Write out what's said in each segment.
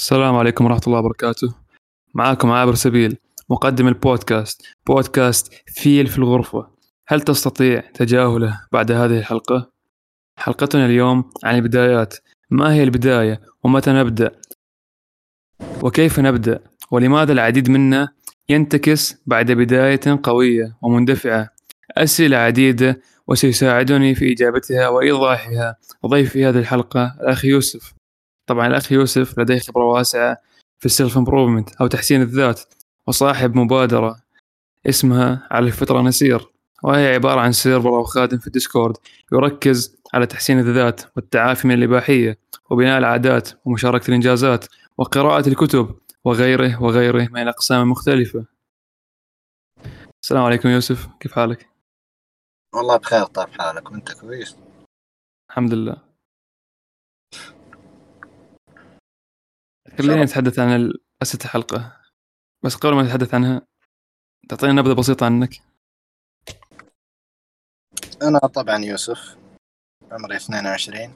السلام عليكم ورحمة الله وبركاته. معاكم عابر سبيل مقدم البودكاست بودكاست فيل في الغرفة. هل تستطيع تجاهله بعد هذه الحلقة؟ حلقتنا اليوم عن البدايات. ما هي البداية ومتى نبدأ؟ وكيف نبدأ؟ ولماذا العديد منا ينتكس بعد بداية قوية ومندفعة؟ أسئلة عديدة وسيساعدني في إجابتها وإيضاحها. ضيف في هذه الحلقة الأخ يوسف. طبعا الأخ يوسف لديه خبرة واسعة في ال self improvement أو تحسين الذات وصاحب مبادرة اسمها على الفطرة نسير وهي عبارة عن سيرفر أو خادم في الديسكورد يركز على تحسين الذات والتعافي من الإباحية وبناء العادات ومشاركة الإنجازات وقراءة الكتب وغيره وغيره من الأقسام المختلفة. السلام عليكم يوسف كيف حالك؟ والله بخير طيب حالك؟ وأنت كويس؟ الحمد لله. خلينا نتحدث عن أسئلة الحلقة. بس قبل ما نتحدث عنها تعطينا نبذة بسيطة عنك. أنا طبعا يوسف عمري 22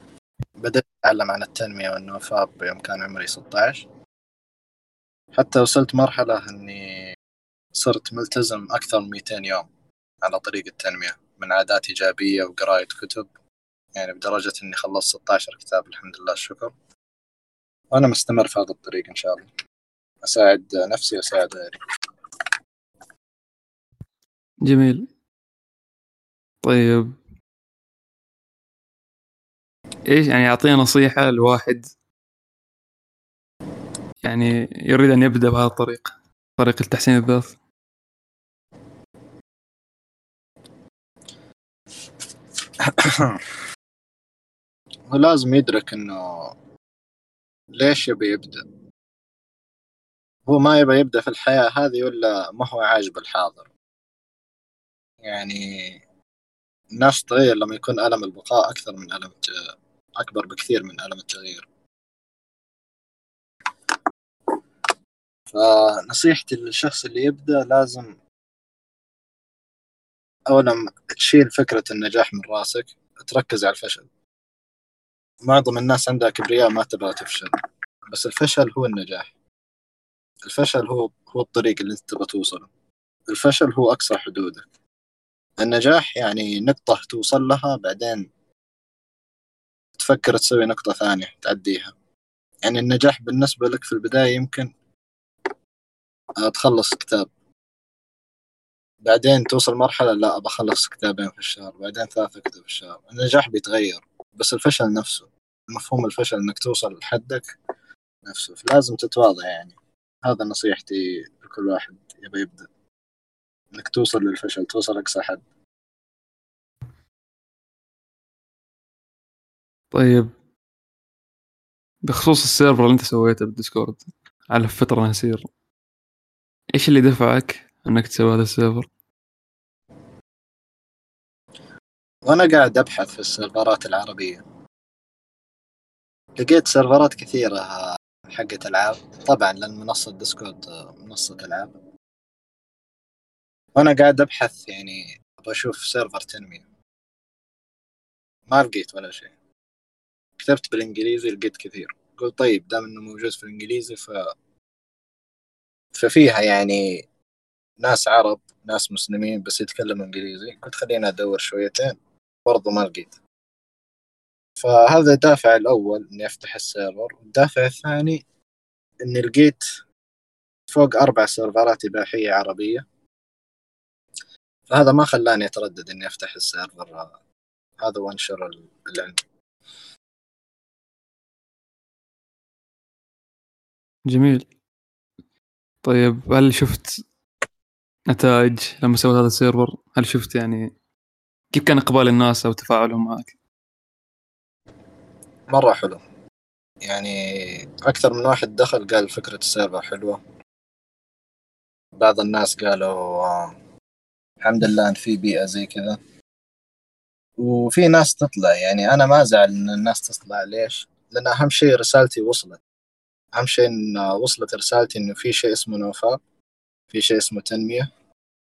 بدأت أتعلم عن التنمية والنوفاب يوم كان عمري 16 حتى وصلت مرحلة إني صرت ملتزم أكثر من 200 يوم على طريق التنمية من عادات إيجابية وقراية كتب. يعني بدرجة إني خلصت 16 كتاب الحمد لله الشكر. وأنا مستمر في هذا الطريق إن شاء الله. أساعد نفسي وأساعد غيري. جميل. طيب. إيش يعني اعطينا نصيحة لواحد؟ يعني يريد أن يبدأ بهذا الطريق طريق التحسين الذات. ولازم يدرك إنه ليش يبي يبدأ؟ هو ما يبي يبدأ في الحياة هذه ولا ما هو عاجب الحاضر؟ يعني الناس تغير لما يكون ألم البقاء أكثر من ألم أكبر بكثير من ألم التغيير. فنصيحتي للشخص اللي يبدأ لازم أولا تشيل فكرة النجاح من راسك تركز على الفشل. معظم الناس عندها كبرياء ما تبغى تفشل. بس الفشل هو النجاح. الفشل هو هو الطريق اللي انت تبغى توصله. الفشل هو أقصى حدودك. النجاح يعني نقطة توصل لها بعدين تفكر تسوي نقطة ثانية تعديها. يعني النجاح بالنسبة لك في البداية يمكن تخلص كتاب. بعدين توصل مرحلة لا أبى أخلص كتابين في الشهر بعدين ثلاثة كتب في الشهر. النجاح بيتغير. بس الفشل نفسه مفهوم الفشل إنك توصل لحدك نفسه فلازم تتواضع يعني. هذا نصيحتي لكل واحد يبي يبدأ. إنك توصل للفشل توصل أقصى حد. طيب. بخصوص السيرفر اللي أنت سويته بالديسكورد على الفطرة نسير إيش اللي دفعك إنك تسوي هذا السيرفر؟ وأنا قاعد ابحث في السيرفرات العربية. لقيت سيرفرات كثيرة حقت العاب. طبعا لأن منصة ديسكورد منصة العاب. وأنا قاعد ابحث يعني أبغى أشوف سيرفر تنمية. ما لقيت ولا شيء. كتبت بالإنجليزي لقيت كثير. قلت طيب دام إنه موجود في الإنجليزي ف ففيها يعني ناس عرب ناس مسلمين بس يتكلموا إنجليزي. قلت خليني أدور شويتين. برضو ما لقيت. فهذا الدافع الأول إني أفتح ال server الدافع الثاني إني لقيت فوق أربع سيرفرات إباحية عربية. فهذا ما خلاني أتردد إني أفتح ال server هذا وانشر العلم. جميل. طيب هل شفت نتائج لما سويت هذا ال server؟ هل شفت يعني كيف كان إقبال الناس أو تفاعلهم معك؟ مرة حلو. يعني أكثر من واحد دخل قال فكرة السيرفر حلوة. بعض الناس قالوا آه، الحمد لله إن في بيئة زي كذا. وفي ناس تطلع. يعني أنا ما أزعل إن الناس تطلع. ليش؟ لأن أهم شيء رسالتي وصلت. أهم شيء إن وصلت رسالتي إنه في شيء اسمه نوفاق في شيء اسمه تنمية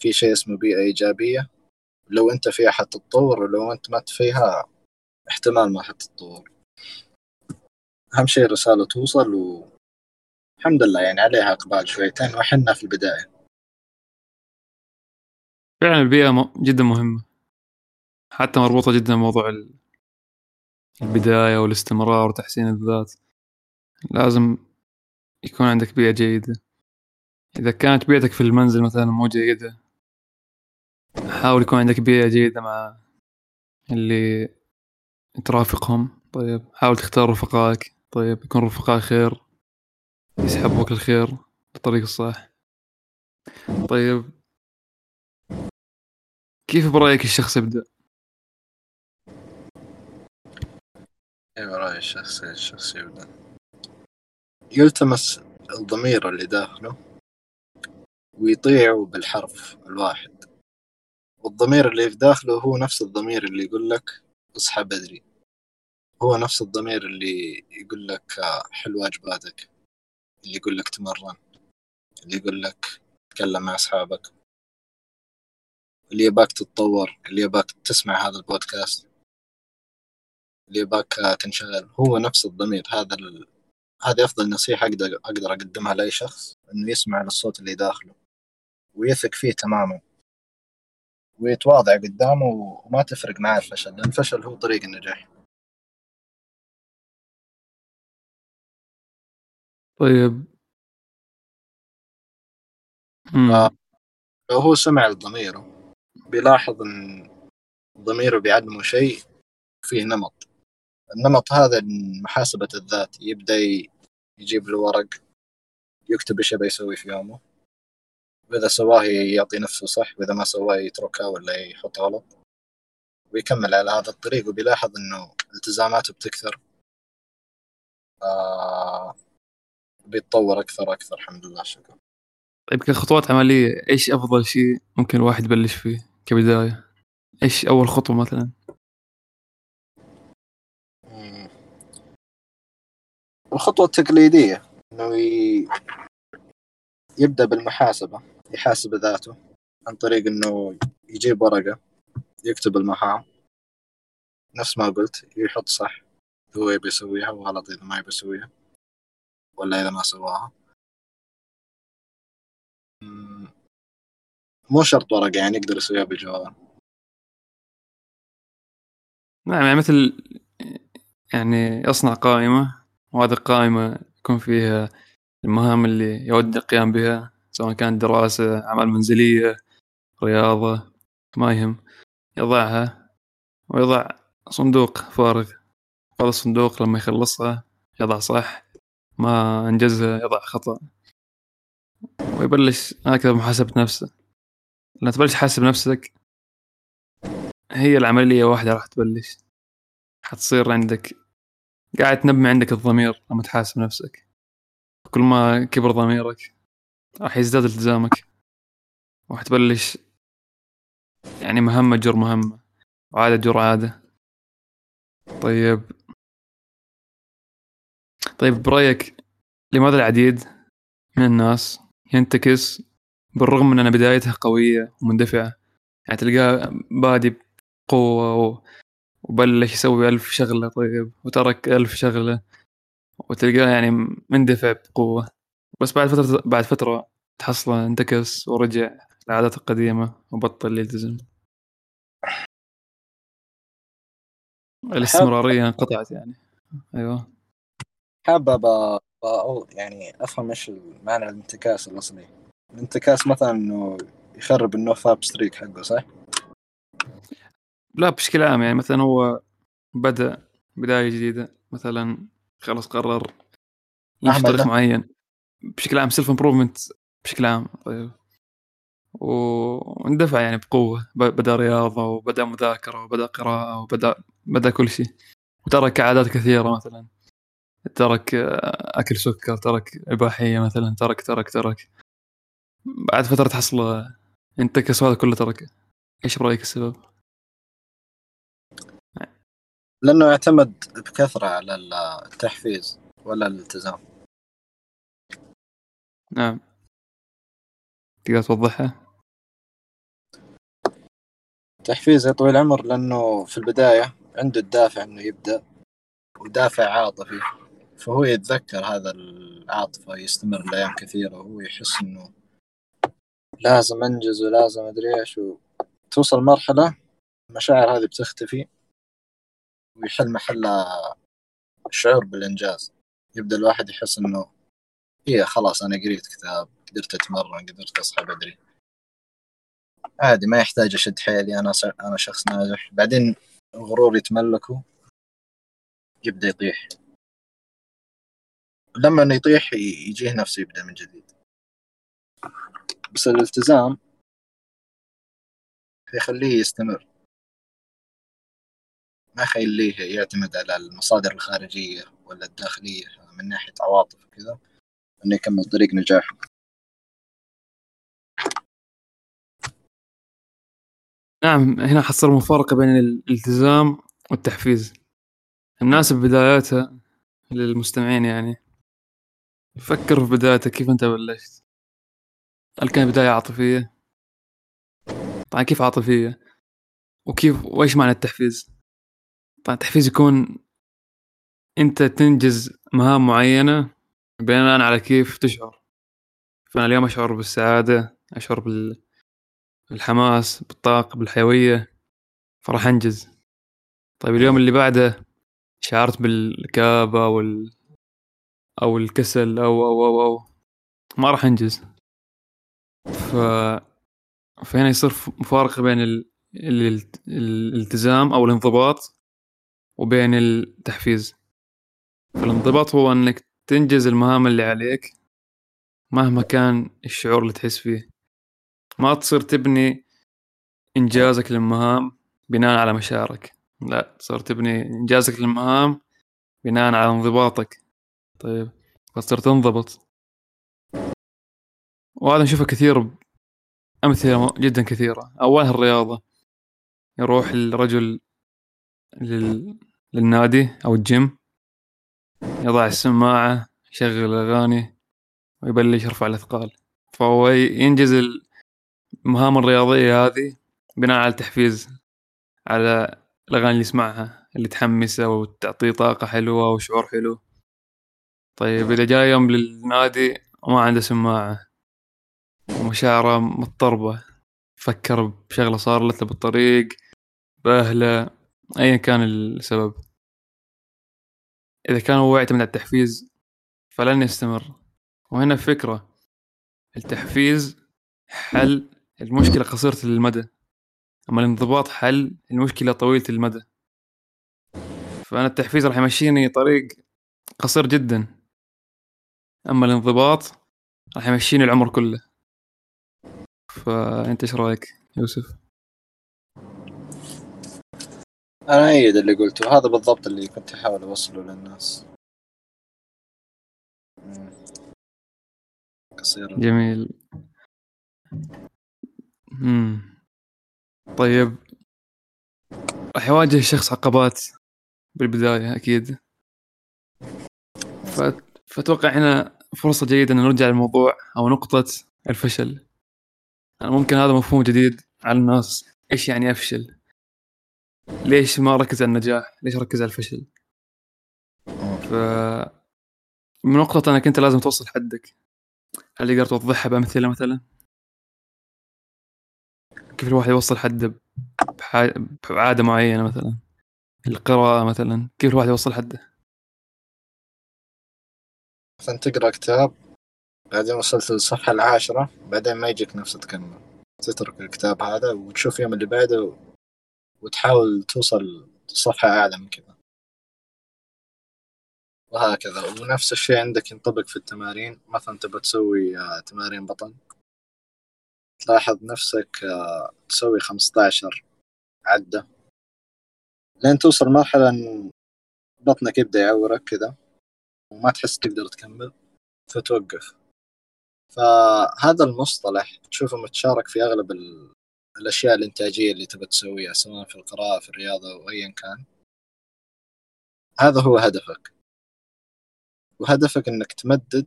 في شيء اسمه بيئة إيجابية. لو أنت فيها حتتطور ولو أنت ما فيها احتمال ما حتتطور. أهم شيء الرسالة توصل و... الحمد لله يعني عليها إقبال شويتين وحنا في البداية. فعلا البيئة جدا مهمة. حتى مربوطة جدا بموضوع ال- البداية والاستمرار وتحسين الذات. لازم يكون عندك بيئة جيدة. إذا كانت بيئتك في المنزل مثلا مو جيدة حاول يكون عندك بيئة جيدة مع اللي ترافقهم. طيب حاول تختار رفقائك طيب يكون رفقاء خير يسحبوك الخير بالطريق الصح. طيب كيف برأيك الشخص يبدأ؟ أيوه راي الشخصي الشخص يبدأ؟ يلتمس الضمير اللي داخله ويطيعه بالحرف الواحد. والضمير اللي في داخله هو نفس الضمير اللي يقول لك اصحى بدري. هو نفس الضمير اللي يقول لك آه، حل واجباتك. اللي يقول لك تمرن. اللي يقول لك تكلم مع أصحابك. اللي يباك تتطور. اللي يباك تسمع هذا البودكاست. اللي يباك آه، تنشغل. هو نفس الضمير. هذا ال... هذه أفضل نصيحة أقدر أقدر أقدمها لأي شخص إنه يسمع للصوت اللي داخله. ويثق فيه تماما. ويتواضع قدامه وما تفرق معاه الفشل لأن الفشل هو طريق النجاح طيب مم. آه. لو هو سمع لضميره بيلاحظ إن ضميره بيعلمه شيء فيه نمط النمط هذا من محاسبة الذات يبدأ يجيب له ورق يكتب إيش يبي يسوي في يومه وإذا سواه يعطي نفسه صح وإذا ما سواه يتركها ولا يحط غلط ويكمل على هذا الطريق وبيلاحظ إنه التزاماته بتكثر آه بيتطور أكثر أكثر الحمد لله شكرا طيب كخطوات عملية إيش أفضل شيء ممكن الواحد يبلش فيه كبداية؟ إيش أول خطوة مثلا؟ مم. الخطوة التقليدية إنه ي... يبدأ بالمحاسبة يحاسب ذاته عن طريق إنه يجيب ورقة يكتب المهام. نفس ما قلت يحط صح هو يبي يسويها وغلط إذا ما يبي يسويها ولا إذا ما سواها. مو شرط ورقة يعني يقدر يسويها بالجوال نعم يعني مثل يعني يصنع قائمة وهذه القائمة يكون فيها المهام اللي يود القيام بها. سواء كانت دراسة أعمال منزلية رياضة ما يهم يضعها ويضع صندوق فارغ. هذا الصندوق لما يخلصها يضع صح ما أنجزها يضع خطأ. ويبلش هكذا محاسبة نفسه. لما تبلش تحاسب نفسك هي العملية واحدة راح تبلش. حتصير عندك قاعد تنمي عندك الضمير لما تحاسب نفسك. كل ما كبر ضميرك راح يزداد التزامك. راح تبلش يعني مهمة جر مهمة. وعادة جر عادة. طيب. طيب برأيك لماذا العديد من الناس ينتكس بالرغم من أن بدايتها قوية ومندفعة؟ يعني تلقاه بادي بقوة. وبلش يسوي ألف شغلة طيب وترك ألف شغلة وتلقاه يعني مندفع بقوة. بس بعد فترة بعد فترة تحصله انتكس ورجع لعاداته القديمة وبطل يلتزم الاستمرارية انقطعت يعني. أيوه. حابة ب... ب... يعني أفهم إيش معنى الانتكاس الأصلي. الانتكاس مثلا إنه يخرب النو فاب ستريك حقه صح؟ لا بشكل عام يعني مثلا هو بدأ بداية جديدة مثلا خلاص قرر يمشي طريق. معين. بشكل عام self improvement بشكل عام طيب. واندفع يعني بقوة ب- بدأ رياضة وبدأ مذاكرة وبدأ قراءة وبدأ بدأ كل شيء. وترك عادات كثيرة مثلا. ترك آه، أكل سكر ترك إباحية مثلا ترك ترك ترك. بعد فترة تحصله انتكس وهذا كله تركه إيش برأيك السبب؟ لأنه يعتمد بكثرة على التحفيز ولا الالتزام. نعم تقدر توضحها؟ تحفيز يا طويل العمر لأنه في البداية عنده الدافع إنه يبدأ ودافع عاطفي فهو يتذكر هذا العاطفة يستمر لأيام كثيرة وهو يحس إنه لازم أنجز ولازم أدري إيش وتوصل مرحلة المشاعر هذه بتختفي ويحل محلها الشعور بالإنجاز يبدأ الواحد يحس إنه إيه خلاص أنا قريت كتاب قدرت أتمرن قدرت أصحى بدري. عادي ما يحتاج أشد حيلي. أنا أنا شخص ناجح. بعدين الغرور يتملكه يبدأ يطيح. لما إنه يطيح يجيه نفسه يبدأ من جديد. بس الالتزام يخليه يستمر. ما يخليه يعتمد على المصادر الخارجية ولا الداخلية من ناحية عواطف وكذا. إنه يكمل طريق نجاحه نعم هنا حصل مفارقة بين الالتزام والتحفيز. الناس ببداياتها للمستمعين يعني. فكر في بدايتك كيف أنت بلشت؟ هل كان بداية عاطفية؟ طبعا كيف عاطفية؟ وكيف وإيش معنى التحفيز؟ طبعا التحفيز يكون أنت تنجز مهام معينة بناء على كيف تشعر. فأنا اليوم أشعر بالسعادة أشعر بالحماس بالطاقة بالحيوية. فراح أنجز. طيب اليوم اللي بعده شعرت بالكآبة وال أو الكسل أو أو أو أو. ما راح أنجز. ف فهنا يصير مفارقة بين ال... ال... الالتزام أو الانضباط وبين التحفيز. فالانضباط هو إنك تنجز المهام اللي عليك مهما كان الشعور اللي تحس فيه. ما تصير تبني إنجازك للمهام بناء على مشاعرك. لا تصير تبني إنجازك للمهام بناء على انضباطك. طيب فتصير تنضبط. وهذا نشوفه كثير أمثلة جدا كثيرة. أولها الرياضة. يروح الرجل لل... للنادي أو الجيم. يضع السماعة يشغل أغاني ويبلش يرفع الأثقال. فهو ينجز المهام الرياضية هذه بناء على التحفيز على الأغاني اللي يسمعها اللي تحمسه وتعطيه طاقة حلوة وشعور حلو. طيب إذا جاء يوم للنادي وما عنده سماعة ومشاعره مضطربة فكر بشغلة صار له بالطريق بأهله أيا كان السبب. إذا كان هو يعتمد على التحفيز فلن يستمر. وهنا فكرة. التحفيز حل المشكلة قصيرة المدى أما الانضباط حل المشكلة طويلة المدى فأنا التحفيز راح يمشيني طريق قصير جدا. أما الانضباط راح يمشيني العمر كله. فأنت إيش رأيك يوسف؟ أنا ايد اللي قلته؟ هذا بالضبط اللي كنت أحاول أوصله للناس. قصير. جميل. مم. طيب. راح يواجه الشخص عقبات بالبداية أكيد. فأتوقع هنا فرصة جيدة أن نرجع للموضوع أو نقطة الفشل. يعني ممكن هذا مفهوم جديد على الناس. إيش يعني أفشل؟ ليش ما ركز على النجاح؟ ليش ركز على الفشل؟ ف من نقطة أنك أنت لازم توصل حدك. هل تقدر توضحها بأمثلة مثلا؟ كيف الواحد يوصل حده بعادة معينة مثلا؟ القراءة مثلا كيف الواحد يوصل حده؟ مثلا تقرأ كتاب بعدين وصلت للصفحة العاشرة بعدين ما يجيك نفس تكمل تترك الكتاب هذا وتشوف يوم اللي بعده وتحاول توصل لصفحة أعلى من كذا وهكذا. ونفس الشيء عندك ينطبق في التمارين. مثلا تبغى تسوي آه، تمارين بطن. تلاحظ نفسك آه، تسوي خمسطعشر عدة. لين توصل مرحلة إن بطنك يبدأ يعورك كذا وما تحس تقدر تكمل فتوقف. فهذا المصطلح تشوفه متشارك في أغلب الأشياء الإنتاجية اللي تبى تسويها سواء في القراءة في الرياضة أو أيا كان. هذا هو هدفك. وهدفك إنك تمدد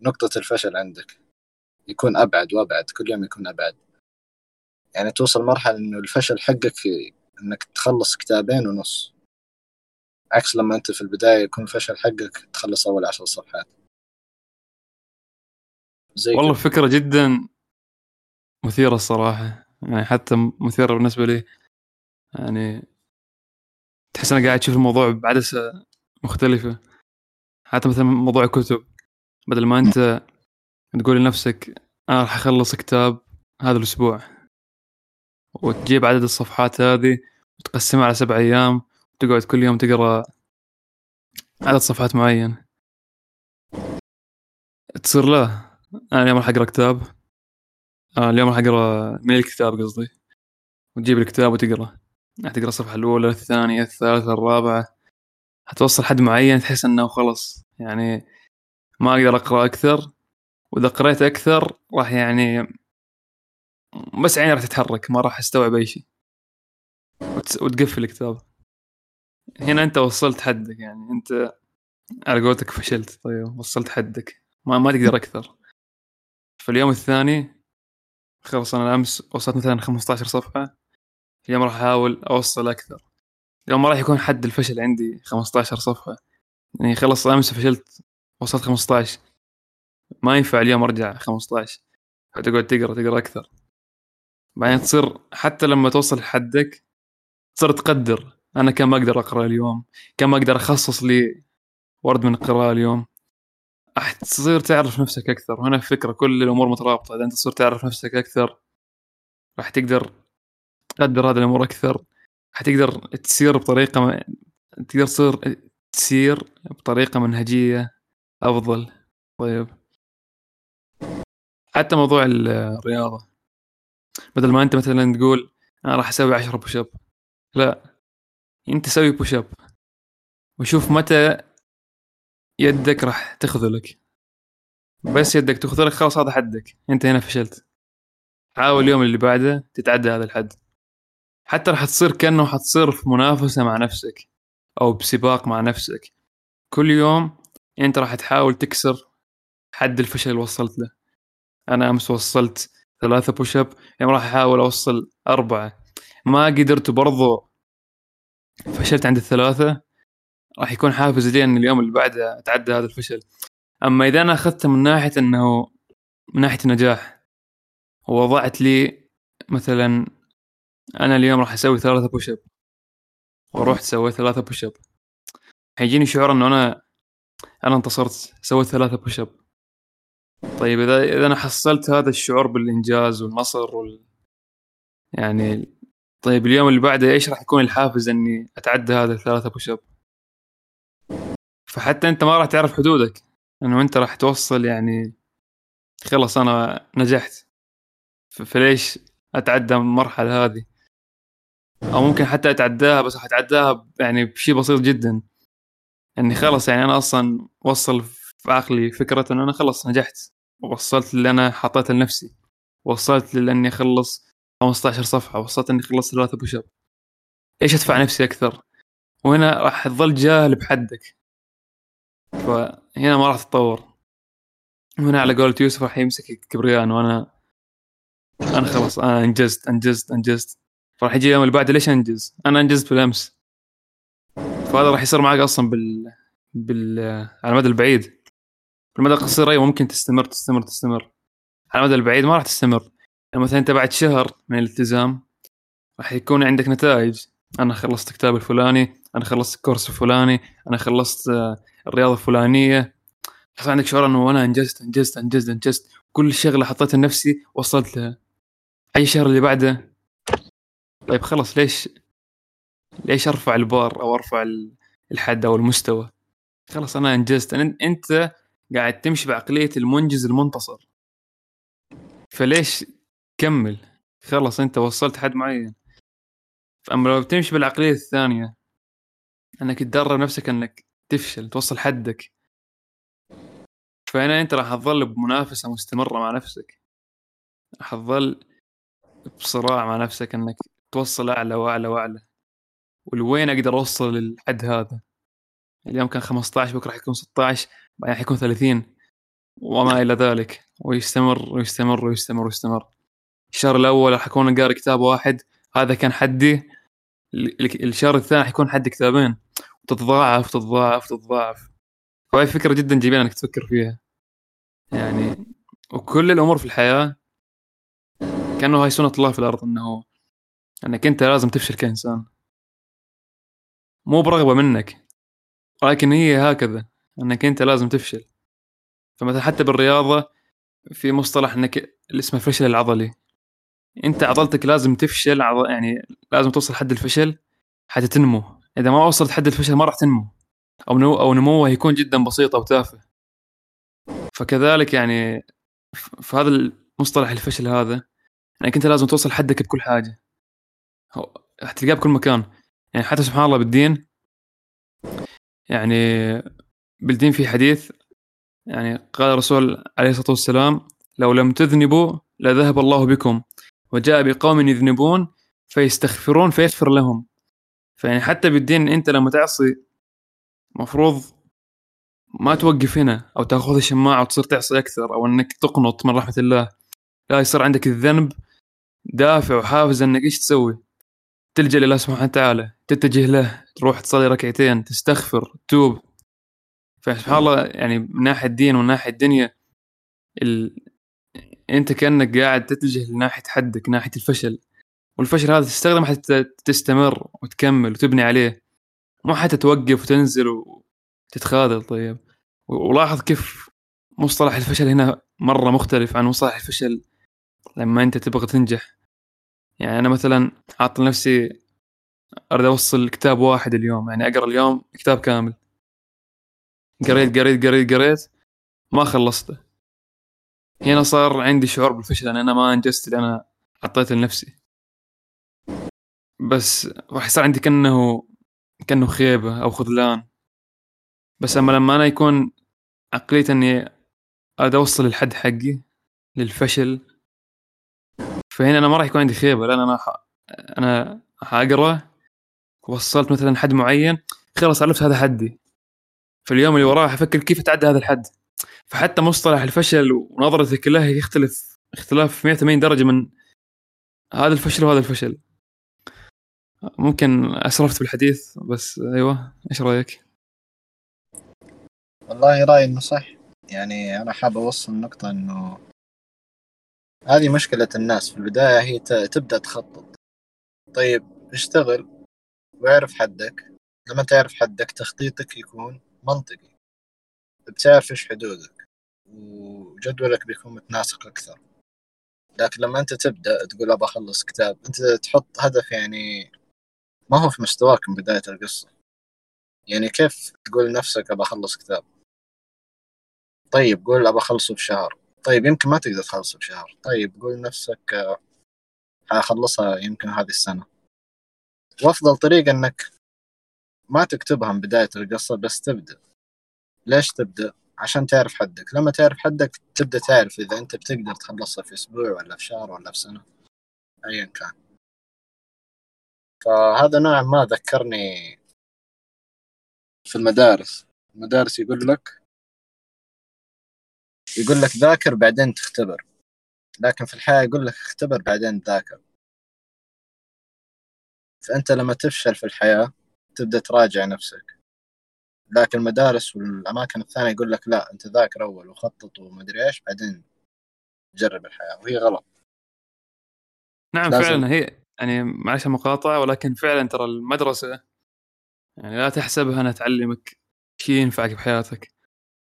نقطة الفشل عندك. يكون أبعد وأبعد كل يوم يكون أبعد. يعني توصل مرحلة إنه الفشل حقك إنك تخلص كتابين ونص. عكس لما أنت في البداية يكون الفشل حقك تخلص أول عشر صفحات. زي والله كده. فكرة جدا مثيرة الصراحة. يعني حتى مثيرة بالنسبة لي. يعني تحس إنك قاعد تشوف الموضوع بعدسه مختلفة. حتى مثلا موضوع كتب بدل ما أنت تقول لنفسك أنا راح أخلص كتاب هذا الأسبوع. وتجيب عدد الصفحات هذه وتقسمها على سبع أيام وتقعد كل يوم تقرأ عدد صفحات معين. تصير لا. أنا اليوم راح أقرأ كتاب. آه اليوم راح أقرأ من الكتاب قصدي. وتجيب الكتاب وتقرأ. تقرأ الصفحة الأولى الثانية الثالثة الرابعة. حتوصل حد معين تحس إنه خلص يعني ما أقدر أقرأ أكثر. وإذا قريت أكثر راح يعني بس عيني راح تتحرك ما راح أستوعب أي شيء. وتقفل الكتاب. هنا أنت وصلت حدك يعني. أنت على قولتك فشلت. طيب وصلت حدك. ما ما تقدر أكثر. في اليوم الثاني خلص أنا امس وصلت مثلا 15 صفحة. اليوم راح أحاول أوصل أكثر. اليوم ما راح يكون حد الفشل عندي 15 صفحة. يعني خلص امس فشلت وصلت 15 ما ينفع اليوم أرجع 15 تقعد تقرأ تقرأ أكثر. بعدين تصير حتى لما توصل لحدك تصير تقدر. أنا كم أقدر أقرأ اليوم؟ كم أقدر أخصص لي ورد من القراءة اليوم؟ راح تصير تعرف نفسك أكثر. وهنا الفكرة كل الأمور مترابطة. إذا أنت تصير تعرف نفسك أكثر راح تقدر تقدر هذه الأمور أكثر. حتقدر تسير بطريقة. تقدر تصير تسير بطريقة منهجية أفضل. طيب. حتى موضوع الرياضة. بدل ما أنت مثلا تقول أنا راح أسوي 10 push up لا. أنت سوي push up وشوف متى يدك راح تخذلك بس يدك تخذلك خلاص هذا حدك. انت هنا فشلت. حاول اليوم اللي بعده تتعدى هذا الحد. حتى راح تصير كأنه حتصير في منافسة مع نفسك أو بسباق مع نفسك. كل يوم أنت راح تحاول تكسر حد الفشل اللي وصلت له. أنا أمس وصلت ثلاثة push up اليوم راح أحاول أوصل أربعة. ما قدرت برضو. فشلت عند الثلاثة. راح يكون حافز لي ان اليوم اللي بعده أتعدى هذا الفشل. أما إذا أنا أخذته من ناحية إنه من ناحية النجاح ووضعت لي مثلا أنا اليوم راح أسوي ثلاثة push up ورحت سويت ثلاثة push up حيجيني شعور إنه أنا أنا انتصرت سويت ثلاثة push up طيب إذا إذا أنا حصلت هذا الشعور بالإنجاز والنصر وال يعني طيب اليوم اللي بعده إيش راح يكون الحافز إني أتعدى هذا الثلاثة push up فحتى أنت ما راح تعرف حدودك إنه أنت راح توصل يعني خلص أنا نجحت. فليش أتعدى المرحلة هذه؟ أو ممكن حتى أتعداها بس أتعداها يعني بشيء بسيط جدا. إني خلص يعني أنا أصلا وصل في عقلي فكرة انه أنا خلص نجحت. وصلت اللي أنا حطيته لنفسي. وصلت لاني أخلص 15 صفحة. وصلت إني خلصت ثلاثة بوش إيش أدفع نفسي أكثر؟ وهنا راح تظل جاهل بحدك. فهنا ما راح تتطور. هنا على قولة يوسف راح يمسك كبريان وأنا أنا خلاص أنا أنجزت أنجزت أنجزت. فراح يجي اليوم اللي بعده ليش أنجز؟ أنا أنجزت بالأمس. فهذا راح يصير معك أصلا بال بال على المدى البعيد. في المدى القصير أيوه ممكن تستمر تستمر تستمر. على المدى البعيد ما راح تستمر. يعني مثلا أنت بعد شهر من الالتزام راح يكون عندك نتائج. أنا خلصت الكتاب الفلاني أنا خلصت الكورس الفلاني أنا خلصت آه، الرياضة الفلانية. يحصل عندك شعور إنه أنا أنجزت أنجزت أنجزت أنجزت. كل شغلة حطيتها لنفسي وصلت لها. أي الشهر اللي بعده؟ طيب خلص ليش؟ ليش أرفع البار أو أرفع الحد أو المستوى؟ خلص أنا أنجزت. أنت قاعد تمشي بعقلية المنجز المنتصر. فليش كمل؟ خلص أنت وصلت حد معين. فاما لو بتمشي بالعقلية الثانية أنك تدرب نفسك أنك تفشل توصل حدك. فهنا أنت راح تظل بمنافسة مستمرة مع نفسك. راح تظل بصراع مع نفسك إنك توصل أعلى وأعلى وأعلى. ولوين أقدر أوصل للحد هذا؟ اليوم كان 15 بكرة حيكون 16 بعدين حيكون 30 وما إلى ذلك. ويستمر ويستمر ويستمر ويستمر. الشهر الأول حكون قاري كتاب واحد. هذا كان حدي. الشهر الثاني حيكون حدي كتابين. تتضاعف تتضاعف تتضاعف. وهي فكرة جدا جميلة إنك تفكر فيها. يعني وكل الأمور في الحياة كأنه هاي سنة الله في الأرض إنه إنك أنت لازم تفشل كإنسان. مو برغبة منك ولكن هي هكذا إنك أنت لازم تفشل. فمثلا حتى بالرياضة في مصطلح إنك اللي اسمه الفشل العضلي. أنت عضلتك لازم تفشل. يعني لازم توصل حد الفشل حتى تنمو. إذا ما وصلت حد الفشل ما راح تنمو. أو نمو أو نموه يكون جدا بسيط أو تافه. فكذلك يعني في هذا المصطلح الفشل هذا انك انت لازم توصل حدك بكل حاجة. حتلقاه بكل مكان. يعني حتى سبحان الله بالدين يعني بالدين في حديث يعني قال الرسول عليه الصلاة والسلام لو لم تذنبوا لذهب الله بكم وجاء بقوم يذنبون فيستغفرون فيغفر لهم. فيعني حتى بالدين أنت لما تعصي مفروض ما توقف هنا أو تأخذ الشماعة وتصير تعصي أكثر أو أنك تقنط من رحمة الله. لا يصير عندك الذنب دافع وحافز أنك إيش تسوي؟ تلجأ لله سبحانه وتعالى تتجه له تروح تصلي ركعتين تستغفر تتوب فسبحان الله يعني من ناحية الدين ومن ناحية الدنيا ال... أنت كأنك قاعد تتجه لناحية حدك ناحية الفشل. والفشل هذا تستخدم حتى تستمر وتكمل وتبني عليه. مو حتى توقف وتنزل وتتخاذل طيب. ولاحظ كيف مصطلح الفشل هنا مرة مختلف عن مصطلح الفشل لما أنت تبغى تنجح. يعني أنا مثلا حاط لنفسي أريد أوصل كتاب واحد اليوم يعني أقرأ اليوم كتاب كامل. قريت قريت قريت قريت ما خلصته. هنا صار عندي شعور بالفشل لأن أنا ما أنجزت اللي أنا حطيته لنفسي. بس راح يصير عندي كأنه كأنه خيبة أو خذلان. بس أما لما أنا يكون عقليتي إني أريد أوصل الحد حقي للفشل فهنا أنا ما راح يكون عندي خيبة لأن أنا ح... أنا حاقرا وصلت مثلا حد معين خلاص عرفت هذا حدي. في اليوم اللي وراه حفكر كيف أتعدى هذا الحد. فحتى مصطلح الفشل ونظرتك له يختلف اختلاف 180 درجة من هذا الفشل وهذا الفشل. ممكن أسرفت بالحديث بس أيوه إيش رأيك؟ والله رأيي إنه صح. يعني أنا حاب أوصل نقطة إنه هذه مشكلة الناس. في البداية هي تبدأ تخطط. طيب اشتغل واعرف حدك. لما تعرف حدك تخطيطك يكون منطقي. بتعرف إيش حدودك. وجدولك بيكون متناسق أكثر. لكن لما أنت تبدأ تقول ابى أخلص كتاب أنت تحط هدف يعني ما هو في مستواك من بداية القصة؟ يعني كيف تقول لنفسك أبى أخلص كتاب؟ طيب قول أبى أخلصه بشهر. طيب يمكن ما تقدر تخلصه بشهر. طيب قول لنفسك آه، حأخلصها يمكن هذه السنة. وأفضل طريقة إنك ما تكتبها من بداية القصة بس تبدأ. ليش تبدأ؟ عشان تعرف حدك. لما تعرف حدك تبدأ تعرف إذا أنت بتقدر تخلصها في أسبوع ولا في شهر ولا في سنة. ايا كان. فهذا نوعا ما ذكرني في المدارس. المدارس يقول لك يقول لك ذاكر بعدين تختبر. لكن في الحياة يقول لك اختبر بعدين ذاكر. فأنت لما تفشل في الحياة تبدأ تراجع نفسك. لكن المدارس والأماكن الثانية يقول لك لا أنت ذاكر أول وخطط ومدري إيش بعدين جرب الحياة. وهي غلط. نعم لازم. فعلا هي يعني معلش مقاطعة ولكن فعلا ترى المدرسة يعني لا تحسبها أنها تعلمك شيء ينفعك بحياتك.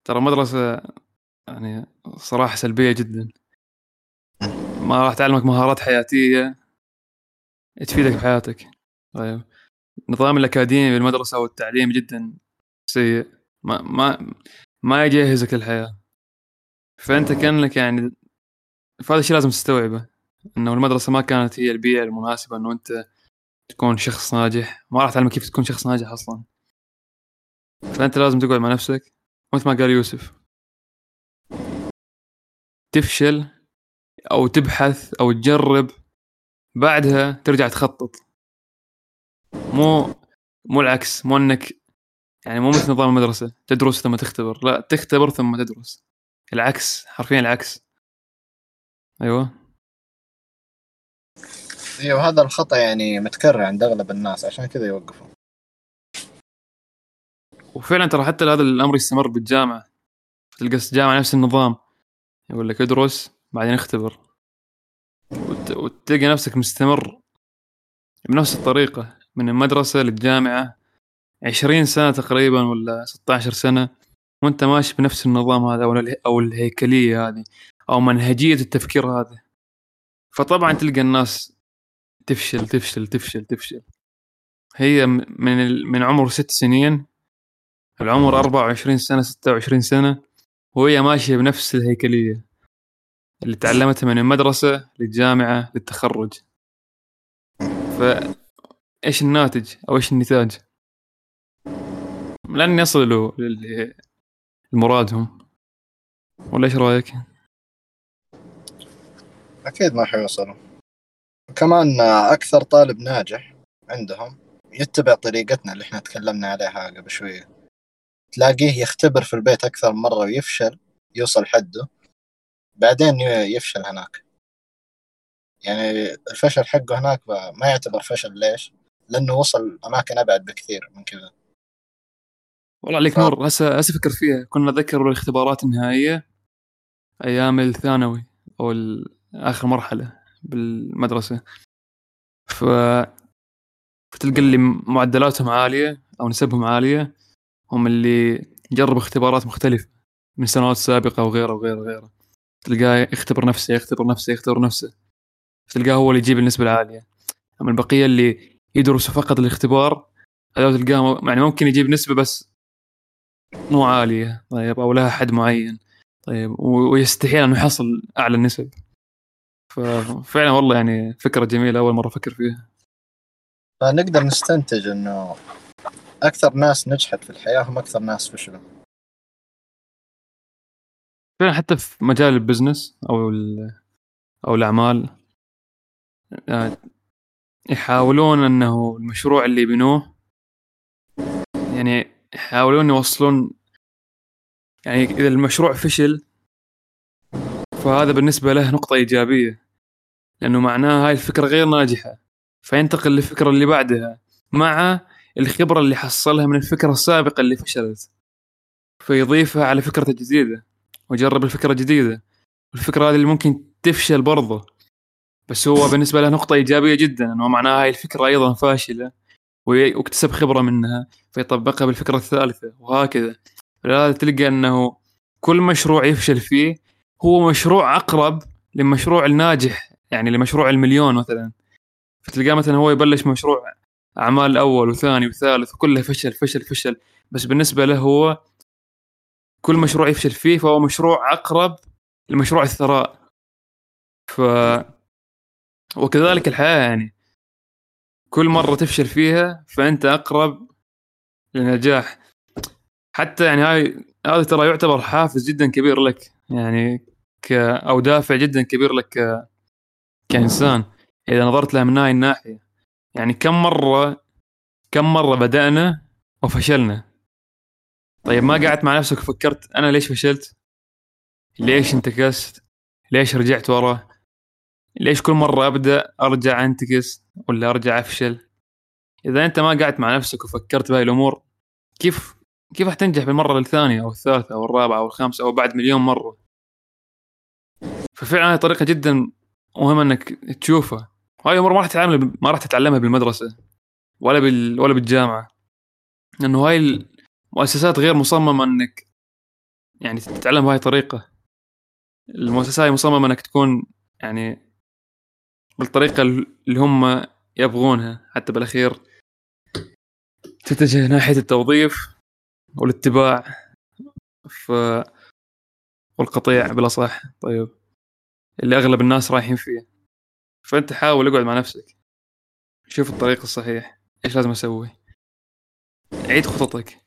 ترى المدرسة يعني صراحة سلبية جدا. ما راح تعلمك مهارات حياتية تفيدك بحياتك. طيب. النظام الأكاديمي بالمدرسة والتعليم جدا سيء. ما ما ما يجهزك للحياة. فأنت كأنك يعني فهذا الشيء لازم تستوعبه. إنه المدرسة ما كانت هي البيئة المناسبة إنه أنت تكون شخص ناجح. ما راح تعلمك كيف تكون شخص ناجح أصلا. فأنت لازم تقعد مع نفسك مثل ما قال يوسف. تفشل أو تبحث أو تجرب بعدها ترجع تخطط. مو مو العكس مو إنك يعني مو مثل نظام المدرسة تدرس ثم تختبر. لا تختبر ثم تدرس. العكس حرفيا العكس. أيوه. أيوه هذا الخطأ يعني متكرر عند أغلب الناس عشان كذا يوقفوا. وفعلا ترى حتى هذا الأمر يستمر بالجامعة. تلقى الجامعة نفس النظام. يقول لك ادرس بعدين اختبر. وت... وتلقى نفسك مستمر بنفس الطريقة. من المدرسة للجامعة عشرين سنة تقريبا ولا 16 سنة وانت ماشي بنفس النظام هذا أو الهيكلية هذه أو منهجية التفكير هذا فطبعا تلقى الناس تفشل تفشل تفشل تفشل. هي من من عمر ست سنين العمر 24 سنة 26 سنة وهي ماشية بنفس الهيكلية اللي تعلمتها من المدرسة للجامعة للتخرج. ف إيش الناتج أو إيش النتاج؟ لن يصلوا لمرادهم ولا إيش رأيك؟ أكيد ما حيوصلوا. كمان أكثر طالب ناجح عندهم يتبع طريقتنا اللي إحنا تكلمنا عليها قبل شوية. تلاقيه يختبر في البيت أكثر مرة ويفشل يوصل حده بعدين يفشل هناك. يعني الفشل حقه هناك ما يعتبر فشل ليش؟ لأنه وصل أماكن أبعد بكثير من كذا. والله عليك ف... نور هسه هسه فكر فيها. كنا نذكر الاختبارات النهائية أيام الثانوي أو آخر مرحلة بالمدرسة. ف فتلقى اللي معدلاتهم عالية أو نسبهم عالية هم اللي جربوا اختبارات مختلفة من سنوات سابقة وغيره وغيره وغيره. تلقاه يختبر نفسه يختبر نفسه يختبر نفسه. تلقاه هو اللي يجيب النسبة العالية. أما البقية اللي يدرسوا فقط الاختبار هذول تلقاه يعني ممكن يجيب نسبة بس مو عالية طيب أو لها حد معين طيب ويستحيل إنه يحصل أعلى النسب ففعلا والله يعني فكرة جميلة أول مرة أفكر فيها. فنقدر نستنتج إنه أكثر ناس نجحت في الحياة هم أكثر ناس فشلوا. فعلا حتى في مجال البزنس أو أو الأعمال آه، يحاولون إنه المشروع اللي يبنوه يعني يحاولون يوصلون يعني إذا المشروع فشل فهذا بالنسبة له نقطة إيجابية لأنه معناه هاي الفكرة غير ناجحة فينتقل للفكرة اللي بعدها مع الخبرة اللي حصلها من الفكرة السابقة اللي فشلت فيضيفها على فكرته الجديدة ويجرب الفكرة الجديدة الفكرة هذه اللي ممكن تفشل برضه بس هو بالنسبة له نقطة إيجابية جدا أنه معناها هاي الفكرة أيضا فاشلة واكتسب خبرة منها فيطبقها بالفكرة الثالثة وهكذا. لهذا تلقى أنه كل مشروع يفشل فيه هو مشروع أقرب لمشروع الناجح يعني لمشروع المليون مثلا. فتلقاه مثلا هو يبلش مشروع أعمال أول وثاني وثالث وكلها فشل فشل فشل. بس بالنسبة له هو كل مشروع يفشل فيه فهو مشروع أقرب لمشروع الثراء. ف وكذلك الحياة يعني. كل مرة تفشل فيها فأنت أقرب للنجاح. حتى يعني هاي هذا ترى يعتبر حافز جدا كبير لك. يعني أو دافع جدا كبير لك. كإنسان. إذا نظرت لها من هاي الناحية يعني كم مرة كم مرة بدأنا وفشلنا؟ طيب ما قعدت مع نفسك وفكرت أنا ليش فشلت؟ ليش انتكست؟ ليش رجعت ورا؟ ليش كل مرة أبدأ أرجع انتكس ولا أرجع أفشل؟ إذا أنت ما قعدت مع نفسك وفكرت بهاي الأمور كيف كيف حتنجح بالمرة الثانية أو الثالثة أو الرابعة أو الخامسة أو بعد مليون مرة؟ ففعلا هاي طريقة جدا مهمة إنك تشوفها. هاي الأمور ما راح تتعلم ما راح تتعلمها بالمدرسة ولا بال ولا بالجامعة. لأنه هاي المؤسسات غير مصممة إنك يعني تتعلم بهاي الطريقة. المؤسسة هاي مصممة إنك تكون يعني بالطريقة اللي هم يبغونها. حتى بالأخير تتجه ناحية التوظيف والاتباع ف والقطيع بالاصح طيب. اللي أغلب الناس رايحين فيه. فأنت حاول أقعد مع نفسك. شوف الطريق الصحيح. إيش لازم أسوي؟ عيد خططك.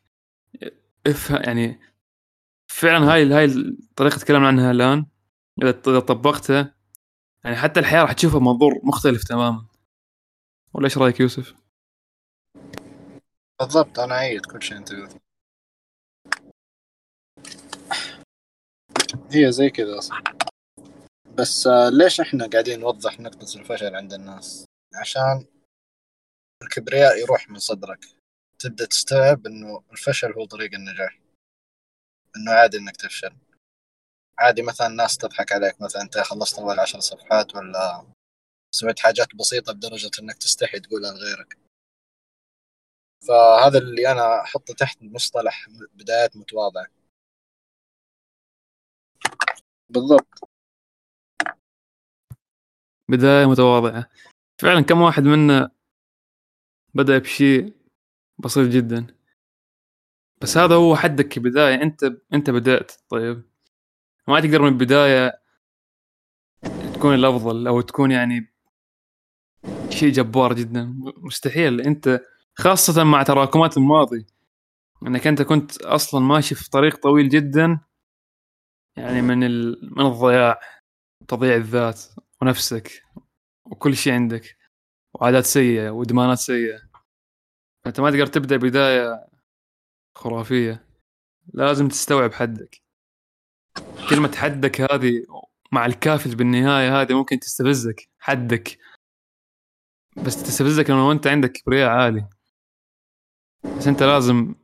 افهم يعني فعلا هاي هاي الطريقة تكلمنا عنها الآن. إذا طبقتها يعني حتى الحياة راح تشوفها منظور مختلف تماما. ولا إيش رأيك يوسف؟ بالضبط أنا أعيد كل شيء أنت قلت هي زي كذا أصلا. بس آه، ليش إحنا قاعدين نوضح نقطة الفشل عند الناس؟ عشان الكبرياء يروح من صدرك. تبدأ تستوعب إنه الفشل هو طريق النجاح. إنه عادي إنك تفشل. عادي مثلا ناس تضحك عليك مثلا أنت خلصت أول عشر صفحات ولا سويت حاجات بسيطة بدرجة إنك تستحي تقولها لغيرك فهذا اللي أنا أحطه تحت مصطلح بدايات متواضعة. بالضبط. بداية متواضعة. فعلا كم واحد منا بدأ بشيء بسيط جدا. بس هذا هو حدك كبداية أنت أنت بدأت. طيب. ما تقدر من البداية تكون الأفضل أو تكون يعني شيء جبار جدا. مستحيل. أنت خاصة مع تراكمات الماضي. إنك أنت كنت أصلا ماشي في طريق طويل جدا. يعني من ال... من الضياع تضييع الذات. ونفسك وكل شيء عندك وعادات سيئة وإدمانات سيئة. انت ما تقدر تبدأ بداية خرافية. لازم تستوعب حدك. كلمة حدك هذه مع الكافل بالنهاية هذه ممكن تستفزك حدك. بس تستفزك لما أنت عندك كبرياء عالي. بس أنت لازم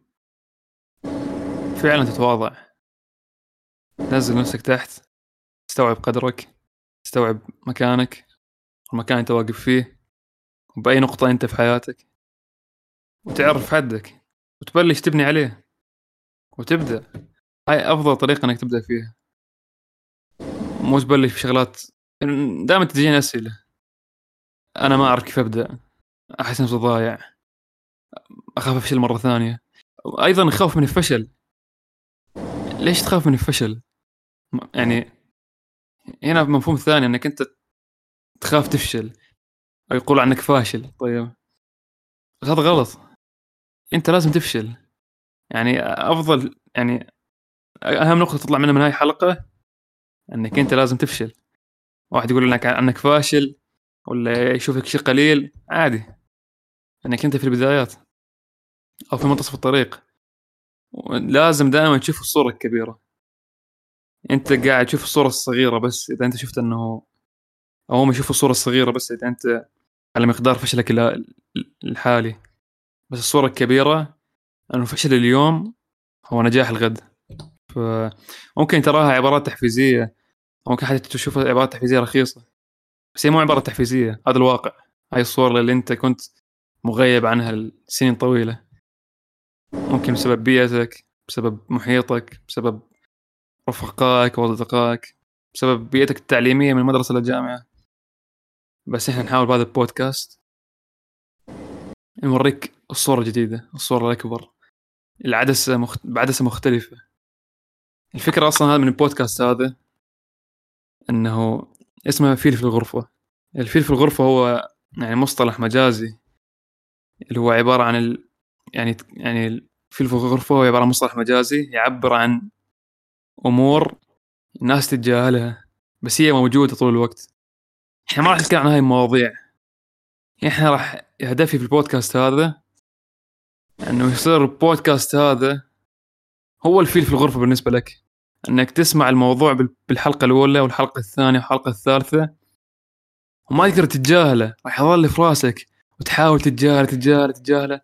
فعلا تتواضع. تنزل نفسك تحت تستوعب قدرك. تستوعب مكانك المكان انت واقف فيه وبأي نقطة أنت في حياتك. وتعرف حدك وتبلش تبني عليه وتبدأ. هاي أفضل طريقة إنك تبدأ فيها. مو تبلش بشغلات دائما تجيني أسئلة. أنا ما أعرف كيف أبدأ. أحس نفسي ضايع. أخاف أفشل مرة ثانية. أيضا أخاف من الفشل. ليش تخاف من الفشل؟ يعني هنا مفهوم ثاني إنك أنت تخاف تفشل أو يقول عنك فاشل. طيب. هذا غلط. أنت لازم تفشل. يعني أفضل يعني أهم نقطة تطلع منها من هاي الحلقة إنك أنت لازم تفشل. واحد يقول لك عنك فاشل ولا يشوفك شيء قليل عادي. إنك أنت في البدايات أو في منتصف الطريق. لازم دائما تشوف الصورة الكبيرة. أنت قاعد تشوف الصورة الصغيرة بس إذا أنت شفت إنه أو هم يشوفوا الصورة الصغيرة بس إذا أنت على مقدار فشلك الحالي. بس الصورة الكبيرة إنه فشل اليوم هو نجاح الغد. فممكن تراها عبارات تحفيزية. ممكن حتى تشوفها عبارات تحفيزية رخيصة. بس هي مو عبارة تحفيزية هذا الواقع. هاي الصورة اللي أنت كنت مغيب عنها لسنين طويلة. ممكن بسبب بيئتك بسبب محيطك بسبب رفقائك واصدقائك بسبب بيئتك التعليمية من المدرسة للجامعة. بس إحنا نحاول بهذا البودكاست نوريك الصورة الجديدة الصورة الأكبر العدسة مخت... بعدسة مختلفة. الفكرة أصلا هذا من البودكاست هذا إنه اسمه فيل في الغرفة. الفيل في الغرفة هو يعني مصطلح مجازي اللي هو عبارة عن ال... يعني يعني الفيل في الغرفة هو عبارة عن مصطلح مجازي يعبر عن أمور الناس تتجاهلها بس هي موجودة طول الوقت. إحنا ما راح نتكلم عن هاي المواضيع. إحنا راح هدفي في البودكاست هذا إنه يصير البودكاست هذا هو الفيل في الغرفة بالنسبة لك. إنك تسمع الموضوع بالحلقة الأولى والحلقة الثانية والحلقة الثالثة وما تقدر تتجاهله. راح يظل في راسك وتحاول تتجاهله تتجاهله تتجاهله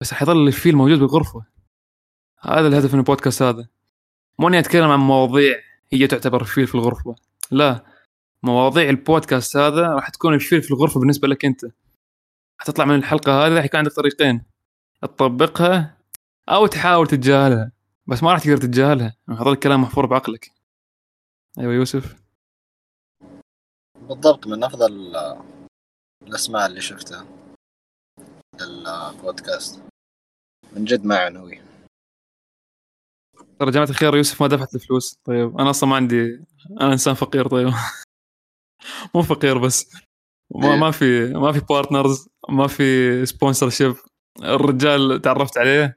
بس راح يظل الفيل موجود بالغرفة. هذا الهدف من البودكاست هذا. مو إني أتكلم عن مواضيع هي تعتبر فيل في الغرفة. لا مواضيع البودكاست هذا راح تكون الفيل في الغرفة بالنسبة لك أنت. حتطلع من الحلقة هذه راح يكون عندك طريقين. تطبقها أو تحاول تتجاهلها. بس ما راح تقدر تتجاهلها. هذا الكلام محفور بعقلك. أيوه يوسف. بالضبط من أفضل الأسماء اللي شفتها للبودكاست. من جد معنوي ترى جماعة الخير يوسف ما دفعت الفلوس. طيب أنا أصلا ما عندي أنا إنسان فقير طيب. مو فقير بس. ما, ما في ما في partners ما في sponsorship الرجال تعرفت عليه.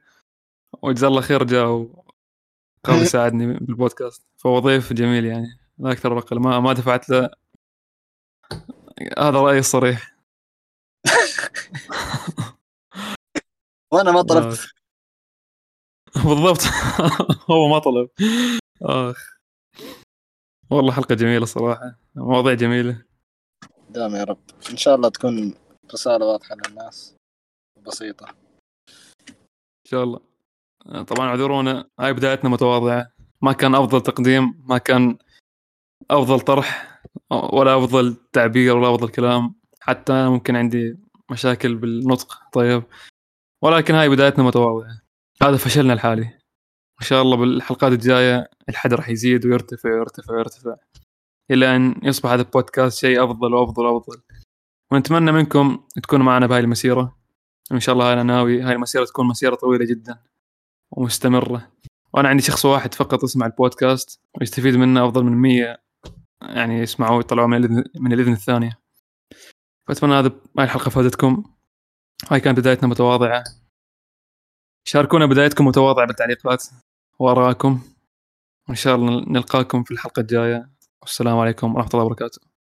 وجزاه الله خير جاء وقام يساعدني بالبودكاست. فهو ضيف جميل يعني لا أكثر ولا ما ما دفعت له. هذا رأيي الصريح. وأنا ما طلبت. بالضبط. هو ما طلب. آخ. والله حلقة جميلة صراحة. مواضيع جميلة. دام يا رب. إن شاء الله تكون رسالة واضحة للناس. بسيطة. شاء الله. طبعا اعذرونا هاي بدايتنا متواضعة. ما كان أفضل تقديم. ما كان أفضل طرح. ولا أفضل تعبير ولا أفضل كلام. حتى ممكن عندي مشاكل بالنطق. طيب. ولكن هاي بدايتنا متواضعة. هذا فشلنا الحالي ان شاء الله بالحلقات الجاية الحد راح يزيد ويرتفع ويرتفع ويرتفع. إلى أن يصبح هذا البودكاست شيء أفضل وأفضل وأفضل. ونتمنى منكم تكونوا معنا بهاي المسيرة. إن شاء الله أنا ناوي هاي المسيرة تكون مسيرة طويلة جدا ومستمرة. وأنا عندي شخص واحد فقط يسمع البودكاست ويستفيد منه أفضل من 100 يعني يسمعوا ويطلعوا من الاذن من الإذن الثانية. فأتمنى هذا هاي الحلقة فادتكم هاي كانت بدايتنا متواضعة. شاركونا بدايتكم متواضعه بالتعليقات. وارائكم وان شاء الله نلقاكم في الحلقة الجاية. والسلام عليكم ورحمة الله وبركاته.